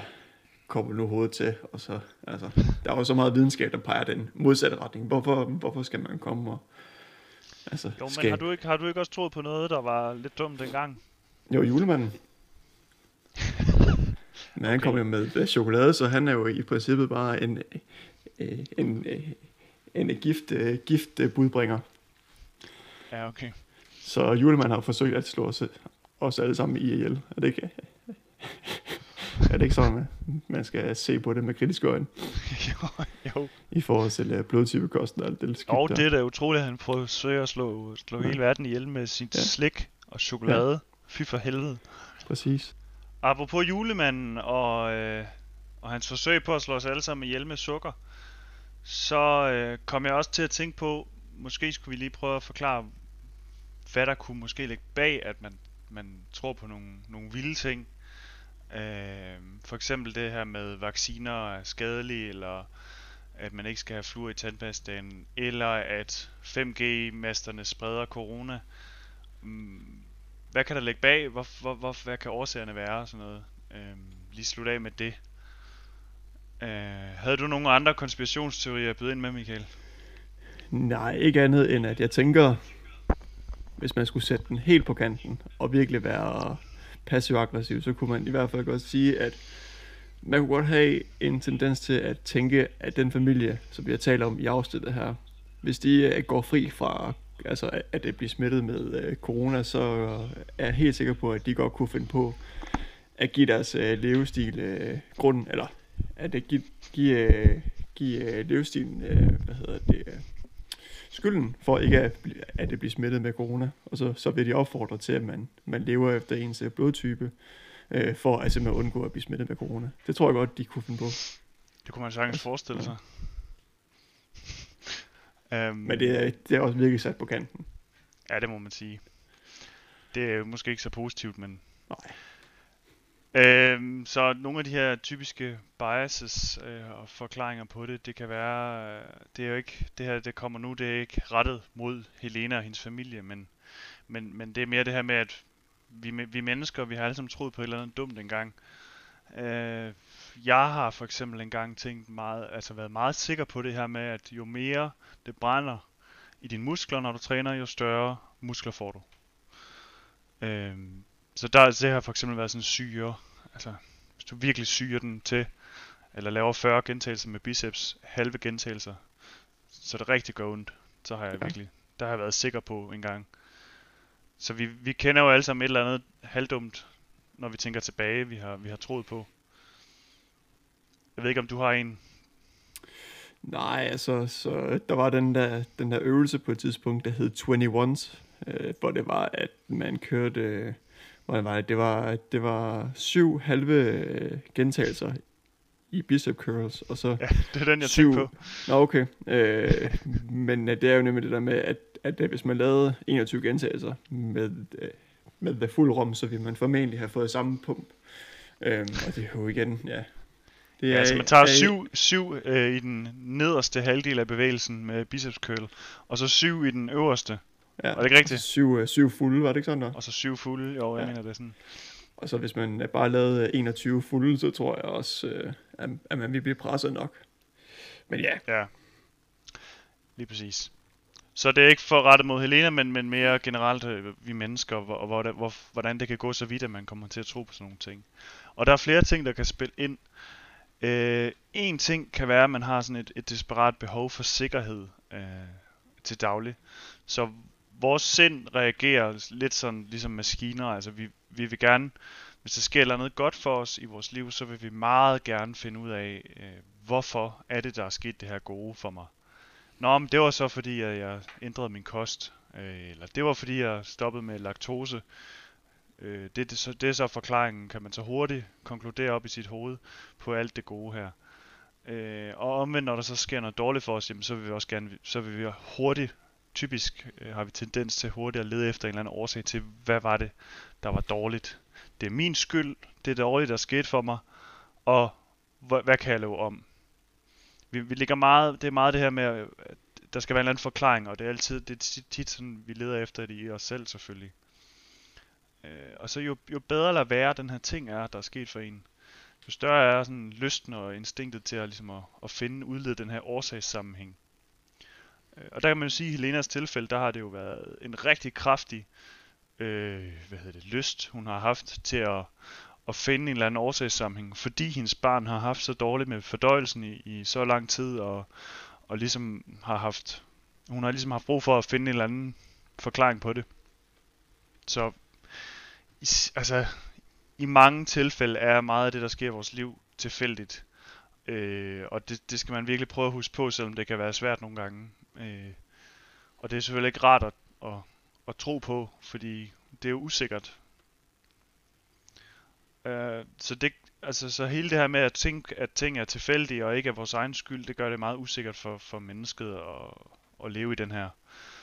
kommer nu hovedet til, og så, altså, der er jo så meget videnskab, der peger den modsatte retning. Hvorfor, hvorfor skal man komme og, altså,
Jo, men
skal,
har du, ikke, har du ikke også troet på noget, der var lidt dumt dengang?
jo, julemanden. Men han
Okay.
kom jo med chokolade, så han er jo i princippet bare en, øh, en, øh, en gift, øh, gift øh, budbringer.
Ja, okay.
Så julemanden har forsøgt at slå os, os alle sammen i ihjel. Er det ikke, er det ikke sådan, man- man skal se på det med kritiske øjne?
jo, jo.
I forhold til uh, blodtypekosten og alt det skidt
Og det er da utroligt, at han prøver at slå, slå
Ja.
hele verden ihjel med sit
Ja.
slik og chokolade. Fy for helvede.
Præcis.
Apropos julemanden og, øh, og hans forsøg på at slå os alle sammen ihjel med sukker, så øh, kom jeg også til at tænke på, måske skulle vi lige prøve at forklare, hvad der kunne måske ligge bag, at man, man tror på nogle, nogle vilde ting. Øh, for eksempel det her med vacciner er skadelige, eller at man ikke skal have fluer i tandpastaen, eller at 5G-masterne spreder corona. Mm, hvad kan der ligge bag? Hvor, hvor, hvor, hvad kan årsagerne være? Sådan noget. Øh, lige slutte af med det. Øh, havde du nogle andre konspirationsteorier at byde ind med, Michael?
Nej, ikke andet end at jeg tænker, hvis man skulle sætte den helt på kanten og virkelig være passiv-aggressiv, så kunne man i hvert fald godt sige, at man kunne godt have en tendens til at tænke, at den familie, som vi har talt om i afsnittet her, hvis de øh, går fri fra altså at det bliver smittet med øh, corona, så er jeg helt sikker på, at de godt kunne finde på at give deres øh, levestil øh, grund, eller at det give, give, øh, give øh, levestilen, øh, hvad hedder det, øh, skylden for ikke at, at det bliver smittet med corona. Og så, så vil de opfordre til, at man, man lever efter ens øh, blodtype, øh, for at simpelthen undgå at blive smittet med corona. Det tror jeg godt, de kunne finde på.
Det kunne man sagtens forestille sig. Øhm,
Men det er, det er også virkelig sat på kanten.
Ja, det må man sige. Det er måske ikke så positivt, men...
Nej.
Øhm, så nogle af de her typiske biases øh, og forklaringer på det, det kan være, øh, det er jo ikke, det her det kommer nu, det er ikke rettet mod Helena og hendes familie, men, men, men det er mere det her med, at vi, vi mennesker, vi har alle sammen troet på et eller andet dumt engang. Øh, jeg har for eksempel engang tænkt meget, altså været meget sikker på det her med, at jo mere det brænder i dine muskler, når du træner, jo større muskler får du. Øh, så der det har for eksempel været sådan syre, altså hvis du virkelig syrer den til, eller laver 40 gentagelser med biceps, halve gentagelser, så det rigtig gør ondt. Så har jeg ja. virkelig, der har jeg været sikker på en gang. Så vi, vi kender jo alle sammen et eller andet halvdumt, når vi tænker tilbage, vi har, vi har troet på. Jeg ved ikke, om du har en?
Nej, altså, så der var den der, den der øvelse på et tidspunkt, der hed 21's, øh, hvor det var, at man kørte, øh, hvor var det, det var, det var syv halve øh, gentagelser i bicep curls, og så
ja, det er den, jeg syv... på.
Nå, okay. Øh, men det er jo nemlig det der med, at, at hvis man lavede 21 gentagelser med, øh, med the full rum, så ville man formentlig have fået samme pump. Øh, og det er jo igen, ja,
det er, ja, altså man tager er, syv, syv øh, i den nederste halvdel af bevægelsen med biceps curl, og så syv i den øverste. Ja, var det ikke rigtigt?
Syv, øh, syv fulde, var det ikke sådan der?
Og så syv fulde, jo, jeg ja. mener det sådan.
Og så hvis man bare lavede 21 fulde, så tror jeg også, øh, at, man vil blive presset nok. Men ja.
Ja, lige præcis. Så det er ikke for rettet mod Helena, men, men mere generelt øh, vi mennesker, og, og hvor, hvor, hvordan det kan gå så vidt, at man kommer til at tro på sådan nogle ting. Og der er flere ting, der kan spille ind. Øh, en ting kan være, at man har sådan et, et desperat behov for sikkerhed øh, til daglig. Så vores sind reagerer lidt sådan ligesom maskiner. Altså vi, vi vil gerne, hvis der sker noget godt for os i vores liv, så vil vi meget gerne finde ud af, øh, hvorfor er det, der er sket det her gode for mig. Nå, men det var så fordi, at jeg ændrede min kost. Øh, eller det var fordi, jeg stoppede med laktose. Øh, det, det, så, det er så forklaringen, kan man så hurtigt konkludere op i sit hoved på alt det gode her. Øh, og omvendt, når der så sker noget dårligt for os, jamen, så vil vi også gerne, så vil vi hurtigt, typisk øh, har vi tendens til hurtigt at lede efter en eller anden årsag til, hvad var det, der var dårligt. Det er min skyld, det er dårligt, der skete for mig, og hvad, hvad kan jeg lave om? Vi, vi ligger meget, det er meget det her med, at der skal være en eller anden forklaring, og det er altid, det er tit sådan, vi leder efter det i os selv selvfølgelig. Øh, og så jo, jo bedre eller værre den her ting er, der er sket for en, jo større er sådan lysten og instinktet til at, ligesom at, at finde, udlede den her årsagssammenhæng. Øh, og der kan man jo sige, at i Helenas tilfælde, der har det jo været en rigtig kraftig øh, hvad hedder det, lyst, hun har haft til at, at finde en eller anden årsagssammenhæng, fordi hendes barn har haft så dårligt med fordøjelsen i, i så lang tid, og, og ligesom har haft, hun har ligesom haft brug for at finde en eller anden forklaring på det. Så i, altså, i mange tilfælde er meget af det, der sker i vores liv, tilfældigt. Øh, og det, det skal man virkelig prøve at huske på, selvom det kan være svært nogle gange. Øh, og det er selvfølgelig ikke rart at, at, at tro på, fordi det er jo usikkert. Øh, så, det, altså, så hele det her med at tænke, at ting er tilfældige og ikke er vores egen skyld, det gør det meget usikkert for, for mennesket at, at leve i den her.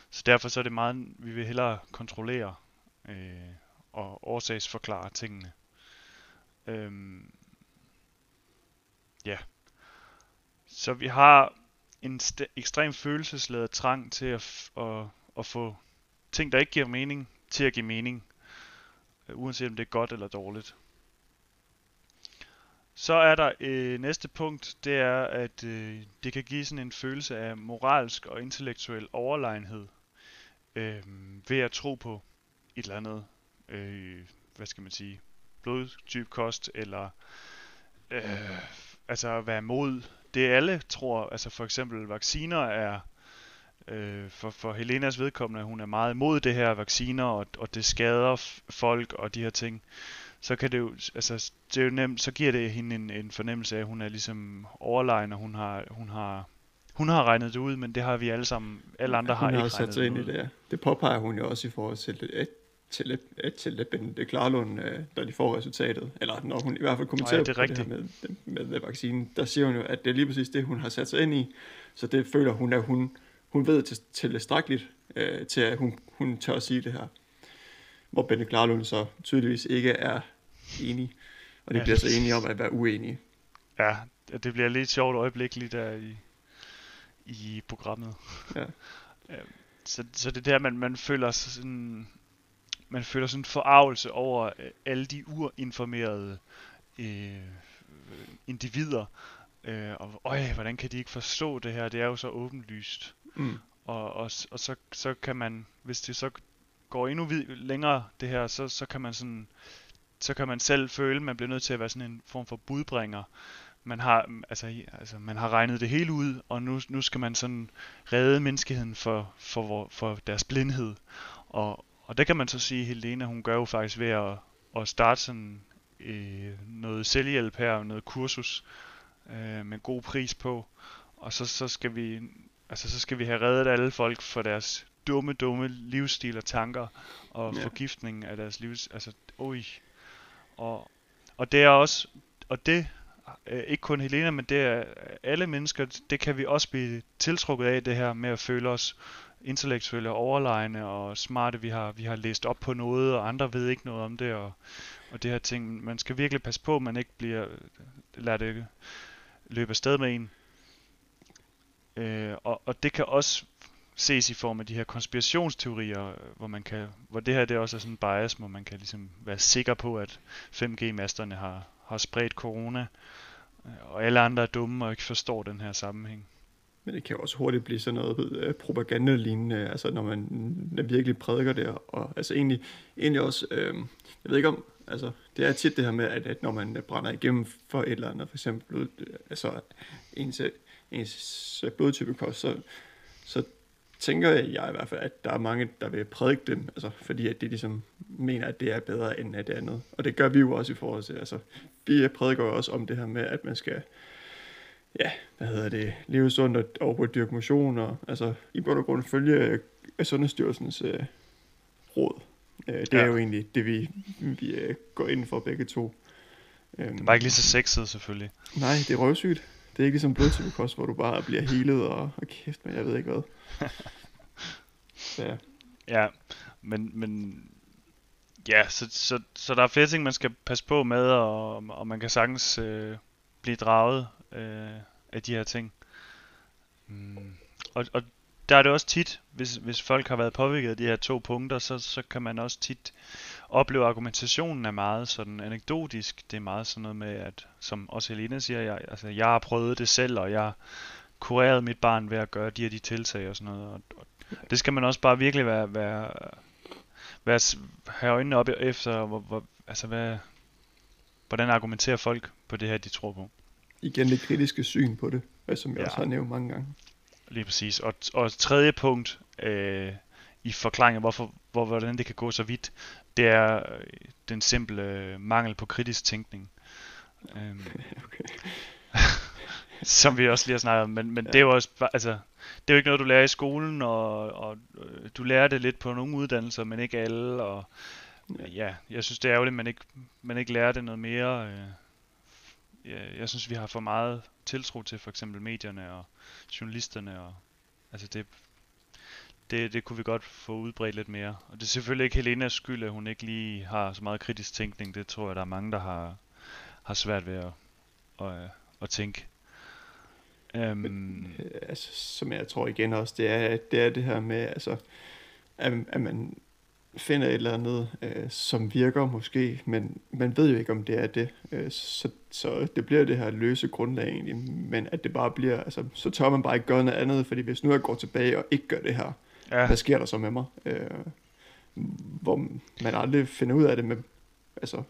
Så derfor så er det meget, vi vil hellere kontrollere. Øh, og årsagsforklare tingene. Øhm, ja. Så vi har en ekstrem følelsesladet trang til at, at, at få ting, der ikke giver mening, til at give mening. Øh, uanset om det er godt eller dårligt. Så er der øh, næste punkt, det er, at øh, det kan give sådan en følelse af moralsk og intellektuel overlegenhed øh, ved at tro på et eller andet øh, hvad skal man sige, blodtyp kost, eller øh, altså være mod det alle tror, altså for eksempel vacciner er, øh, for, for Helenas vedkommende, hun er meget imod det her vacciner, og, og det skader folk og de her ting, så kan det jo, altså det er jo nemt, så giver det hende en, en fornemmelse af, at hun er ligesom overlegen, og hun har, hun har hun har regnet det ud, men det har vi alle sammen, alle andre ja, har ikke regnet det ud.
I det. Det påpeger hun jo også i forhold til, at til, til Bente Klarlund, øh, da de får resultatet, eller når hun i hvert fald kommenterer ja, det, på det her med, med, med vaccinen, der siger hun jo, at det er lige præcis det, hun har sat sig ind i, så det føler hun, at hun, hun ved til, tilstrækkeligt øh, til, at hun, hun tør at sige det her. Hvor Bente Klarlund så tydeligvis ikke er enig, og de ja. bliver så enige om at være uenige.
Ja, det bliver lidt sjovt øjeblik lige der i, i programmet. Ja. så, så det der, man, man føler sig sådan man føler sådan en forarvelse over øh, alle de uinformerede øh, individer. Øh, og øj, hvordan kan de ikke forstå det her? Det er jo så åbenlyst. Mm. Og, og, og så, så kan man, hvis det så går endnu vid- længere det her, så, så kan man sådan så kan man selv føle, at man bliver nødt til at være sådan en form for budbringer man har, altså, altså, man har regnet det hele ud, og nu, nu skal man sådan redde menneskeheden for, for, for deres blindhed. Og, og det kan man så sige, Helena, hun gør jo faktisk ved at, at starte sådan øh, noget selvhjælp her, noget kursus øh, med god pris på. Og så, så skal vi altså så skal vi have reddet alle folk for deres dumme, dumme livsstil og tanker og ja. forgiftning af deres livs, altså oj. Og, og det er også, og det øh, ikke kun Helena, men det er alle mennesker, det kan vi også blive tiltrukket af, det her med at føle os intellektuelle overlegne og smarte. Vi har, vi har læst op på noget, og andre ved ikke noget om det, og, og det her ting. Man skal virkelig passe på, at man ikke bliver, lader det løbe afsted med en. Øh, og, og det kan også ses i form af de her konspirationsteorier, hvor man kan, hvor det her det også er sådan en bias, hvor man kan ligesom være sikker på, at 5G-masterne har, har spredt corona, øh, og alle andre er dumme og ikke forstår den her sammenhæng.
Men det kan jo også hurtigt blive sådan noget øh, propagandalignende, altså når man virkelig prædiker det, og altså egentlig, egentlig også, øh, jeg ved ikke om, altså det er tit det her med, at, at når man brænder igennem for et eller andet, for eksempel øh, altså ens, ens blodtype kost, så, så tænker jeg i hvert fald, at der er mange, der vil prædike dem, altså, fordi at de ligesom mener, at det er bedre end det andet. Og det gør vi jo også i forhold til, altså, vi prædiker jo også om det her med, at man skal, ja, hvad hedder det, leve sundt og, og dyrke motion, og altså, i bund og grund følge øh, Sundhedsstyrelsens øh, råd. Øh, det ja. er jo egentlig det, vi, vi øh, går ind for begge to.
Øhm, det er bare ikke lige så sexet, selvfølgelig.
Nej, det er røvsygt. Det er ikke ligesom blodtypekost, hvor du bare bliver helet og, og kæft, men jeg ved ikke hvad.
ja. ja, men, men ja, så, så, så der er flere ting, man skal passe på med, og, og man kan sagtens øh, blive draget øh, af de her ting. Mm. Og, og der er det også tit, hvis, hvis folk har været påvirket af de her to punkter, så, så kan man også tit opleve, at argumentationen er meget sådan anekdotisk. Det er meget sådan noget med, at som også Helena siger, jeg, altså, jeg har prøvet det selv, og jeg kureret mit barn ved at gøre de her de tiltag og sådan noget. Og, og det skal man også bare virkelig være, være, være have øjnene op efter, hvor, hvor, altså hvad, hvordan argumenterer folk på det her, de tror på.
Igen det kritiske syn på det, som jeg ja. også har nævnt mange gange.
Lige præcis. Og, og tredje punkt øh, i forklaringen, hvorfor, hvor, hvordan det kan gå så vidt, det er øh, den simple øh, mangel på kritisk tænkning. Øhm, okay. som vi også lige har snakket om, men, men ja. det er jo også, altså, det er jo ikke noget, du lærer i skolen, og, og øh, du lærer det lidt på nogle uddannelser, men ikke alle, og ja, jeg synes, det er ærgerligt, at man ikke, man ikke lærer det noget mere. Øh, jeg, jeg synes, vi har for meget tiltro til for eksempel medierne og journalisterne, og altså det, det, det kunne vi godt få udbredt lidt mere. Og det er selvfølgelig ikke Helenas skyld, at hun ikke lige har så meget kritisk tænkning. Det tror jeg, der er mange, der har, har svært ved at, at, at tænke.
Um, Men, øh, altså, som jeg tror igen også, det er det, er det her med, altså, at, at man finder et eller andet, øh, som virker måske, men man ved jo ikke, om det er det. Øh, så, så det bliver det her løse grundlag egentlig, men at det bare bliver, altså, så tør man bare ikke gøre noget andet, fordi hvis nu jeg går tilbage og ikke gør det her, ja. hvad sker der så med mig? Øh, hvor man aldrig finder ud af det med, altså,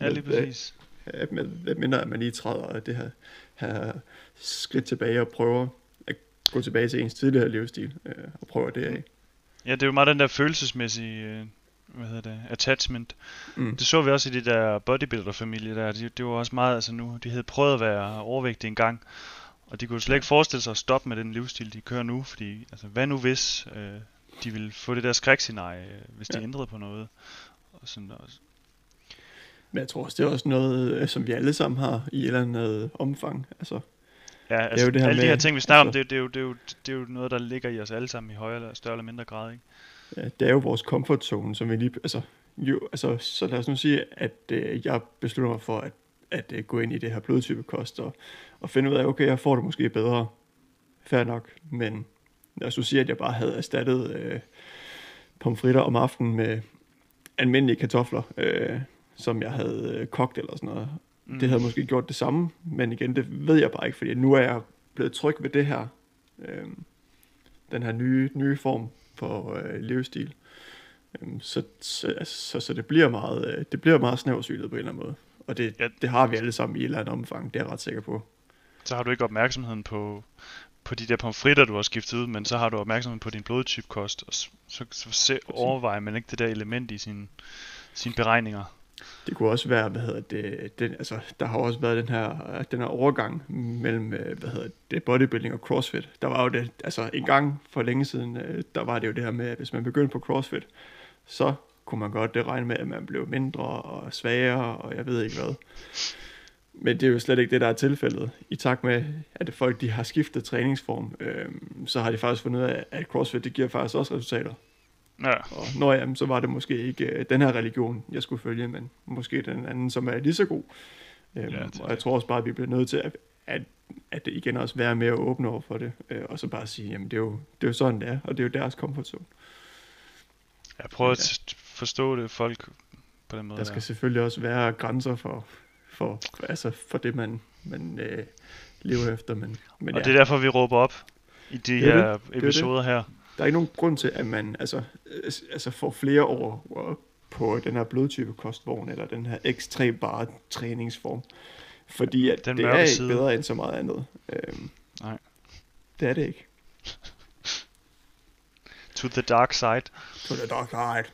ja, lige præcis.
Med, med, med mindre at man lige træder det her, her skridt tilbage og prøver at gå tilbage til ens tidligere livsstil øh, og prøver det af.
Ja, det er jo meget den der følelsesmæssige øh, hvad hedder det, attachment. Mm. Det så vi også i de der bodybuilder-familie der. De, det var også meget, altså nu, de havde prøvet at være overvægtige en gang, og de kunne slet ikke forestille sig at stoppe med den livsstil, de kører nu, fordi, altså hvad nu hvis øh, de ville få det der skrækscenarie, øh, hvis de ja. ændrede på noget. Og sådan også.
Men jeg tror også, det er også noget, øh, som vi alle sammen har i et eller andet omfang. Altså,
Ja, altså, det er jo det her alle med, de her ting, vi snakker altså, om, det, det, er jo, det, er jo, det er jo noget, der ligger i os alle sammen i højere eller større eller mindre grad, ikke?
Ja, det er jo vores comfort zone, som vi lige... Altså, jo, altså, så lad os nu sige, at øh, jeg beslutter mig for at, at øh, gå ind i det her blodtypekost og, og finde ud af, okay, jeg får det måske bedre. Fair nok, men lad os nu sige, at jeg bare havde erstattet øh, pomfritter om aftenen med almindelige kartofler, øh, som jeg havde øh, kogt eller sådan noget. Mm. Det havde måske gjort det samme, men igen, det ved jeg bare ikke, fordi nu er jeg blevet tryg ved det her, øh, den her nye, nye form for øh, livsstil. Øh, så, så, så, så det bliver meget, øh, det bliver meget snæversynet på en eller anden måde. Og det,
Ja.
det har vi alle sammen i et eller andet omfang, det er jeg ret sikker på.
Så har du ikke opmærksomheden på, på de der pomfritter, du har skiftet ud, men så har du opmærksomheden på din blodtypkost, og så, så, så se, overvejer man ikke det der element i sine, sine beregninger.
Det kunne også være, hvad hedder det, den, altså, der har også været den her, den her overgang mellem, øh, hvad hedder det, bodybuilding og crossfit. Der var jo det, altså en gang for længe siden, øh, der var det jo det her med, at hvis man begyndte på crossfit, så kunne man godt det regne med, at man blev mindre og svagere, og jeg ved ikke hvad. Men det er jo slet ikke det, der er tilfældet. I takt med, at folk de har skiftet træningsform, øh, så har de faktisk fundet ud af, at CrossFit det giver faktisk også resultater.
Ja,
Og når jamen, så var det måske ikke øh, den her religion, jeg skulle følge, men måske den anden, som er lige så god. Øhm,
Ja,
ja,
det
og jeg
det.
tror også bare, at vi bliver nødt til at, at, at det igen også være mere åbne over for det, øh, og så bare sige, jamen det er, jo, det er jo sådan, det er, og det er jo deres comfort zone.
jeg prøver at
Ja.
s- forstå det folk på den måde.
Der skal
der.
selvfølgelig også være grænser for, for, altså for det, man, man øh, lever efter, men, men
Og
ja,
det er derfor, vi råber op i de
Det er
her
det.
episoder her.
Der er ikke nogen grund til, at man altså, øh, altså får flere år på den her blodtype kostvogn, eller den her ekstrem bare træningsform. Fordi at
Den
det er ikke
side.
bedre end så meget andet. Øhm,
Nej.
Det er det ikke.
To the dark side.
To the dark side.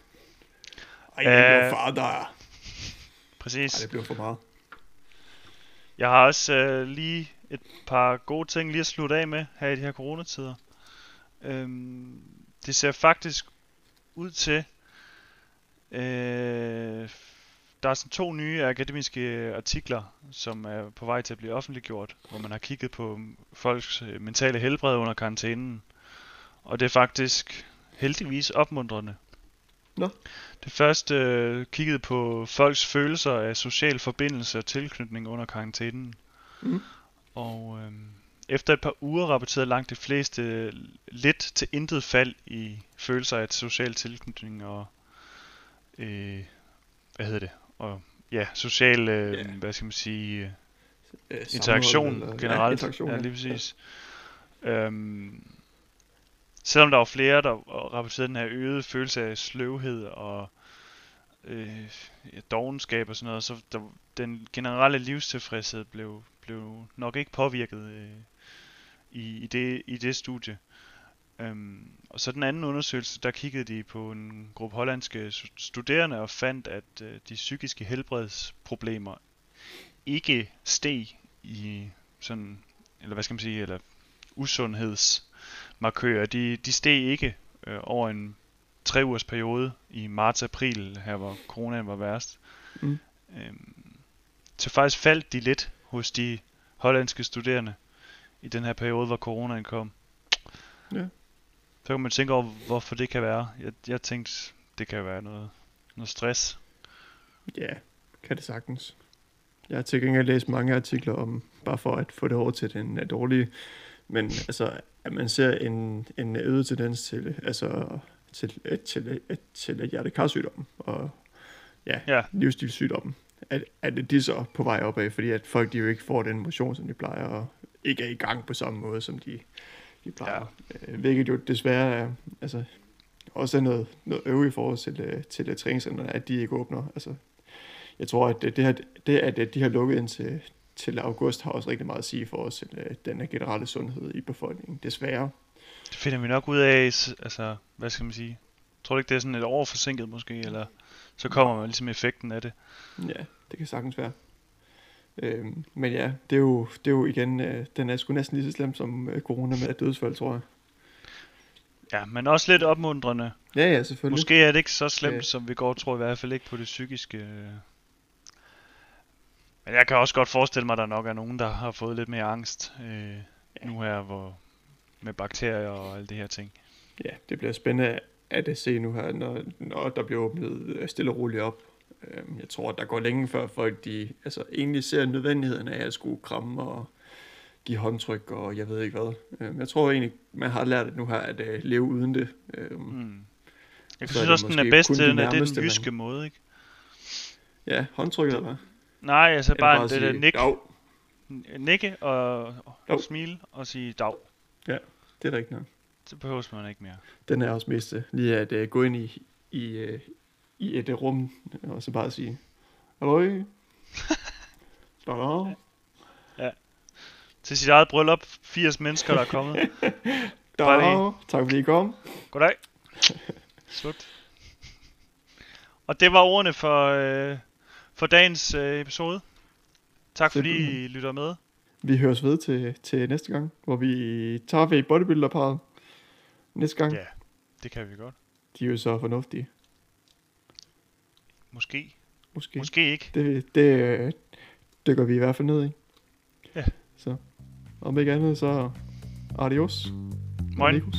Ej,
Øh,
det blev for der. Ej,
Præcis.
det blev for meget.
Jeg har også øh, lige et par gode ting lige at slutte af med her i de her coronatider. Øhm, det ser faktisk ud til, øh, der er sådan to nye akademiske artikler, som er på vej til at blive offentliggjort, hvor man har kigget på folks øh, mentale helbred under karantænen. Og det er faktisk heldigvis opmuntrende.
Nå.
Det første øh, kiggede på folks følelser af social forbindelse og tilknytning under karantænen.
Mm.
Og øhm, efter et par uger rapporterede langt de fleste lidt til intet fald i følelser af social tilknytning og øh, hvad hedder det? Og ja, social, øh,
Ja.
hvad skal man sige, øh,
Øh,
interaktion
eller-
generelt.
Ja, interaktion,
ja, lige præcis. Øhm, selvom der var flere, der rapporterede den her øgede følelse af sløvhed og øh, ja, dogenskab og sådan noget, så der, den generelle livstilfredshed blev, blev nok ikke påvirket øh, i, i, det, i det studie. Øhm, og så den anden undersøgelse, der kiggede de på en gruppe hollandske stu- studerende og fandt, at øh, de psykiske helbredsproblemer ikke steg i sådan, eller hvad skal man sige, eller usundhedsmarkører, de, de steg ikke øh, over en tre ugers periode i marts-april, her hvor coronaen var værst.
Mm.
Øhm, så faktisk faldt de lidt hos de hollandske studerende i den her periode, hvor coronaen kom.
Ja.
Så kan man tænke over, hvorfor det kan være. Jeg, jeg tænkte, det kan være noget, noget stress.
Ja, kan det sagtens. Jeg har til gengæld læst mange artikler om, bare for at få det over til den uh, dårlige, men altså, at man ser en, en øget tendens til, altså, til, til, til, til hjertekarsygdom og ja,
Ja.
livsstilssygdommen, at, at de så er på vej opad, fordi at folk de jo ikke får den motion, som de plejer, og ikke er i gang på samme måde, som de, de plejer. Ja. Hvilket jo desværre er, altså, også er noget, noget øve i forhold til, øh, til uh, træningscenterne, at de ikke åbner. Altså, jeg tror, at det, det, her, det at de har lukket ind til, til august, har også rigtig meget at sige for os til den her generelle sundhed i befolkningen. Desværre.
Det finder vi nok ud af, altså, hvad skal man sige? Tror du ikke, det er sådan et år forsinket måske, eller så kommer man ligesom effekten af det?
Ja, det kan sagtens være. Øhm, men ja, det er jo, det er jo igen, øh, den er sgu næsten lige så slem som øh, corona med dødsfald, tror jeg.
Ja, men også lidt opmuntrende.
Ja, ja, selvfølgelig.
Måske er det ikke så slemt,
Ja.
som vi går tror, i hvert fald ikke på det psykiske. øh. Men jeg kan også godt forestille mig, at der nok er nogen, der har fået lidt mere angst øh, nu her, hvor med bakterier og alle de her ting.
Ja, det bliver spændende at se nu her, når, når der bliver åbnet øh, stille og roligt op. Øhm, Jeg tror, at der går længe før folk de, altså, egentlig ser nødvendigheden af at skulle kramme og give håndtryk og jeg ved ikke hvad. Øhm, Jeg tror egentlig, man har lært nu her at uh, leve uden det.
Mm. Jeg synes
det
også, den er bedst
kun
til
de
den, er- det er den
man-
jyske måde, ikke?
Ja, håndtrykket eller hvad?
Nej, altså bare,
bare
det der nik,
"Dav."
nikke og,
Jo.
smile og sige dag.
Det er rigtigt nok.
Så behøver man ikke mere.
Den er også mest øh, lige at uh, gå ind i, i, uh, i et uh, rum og så bare sige, Halløj. Da-da.
Til sit eget bryllup. 80 mennesker, der er kommet. Lige.
Tak fordi I kom.
Goddag. Slut. Og det var ordene for, øh, for dagens øh, episode. Tak fordi
Simpelthen.
I lytter med.
Vi høres ved til, til næste gang, hvor vi tager ved bodybuilderparet. Næste gang.
Ja, det kan vi godt.
De er jo så fornuftige.
Måske.
Måske.
Måske ikke.
Det, det øh, dykker vi i hvert fald ned i.
Ja.
Så om ikke andet, så adios.
Moin.
Amigos.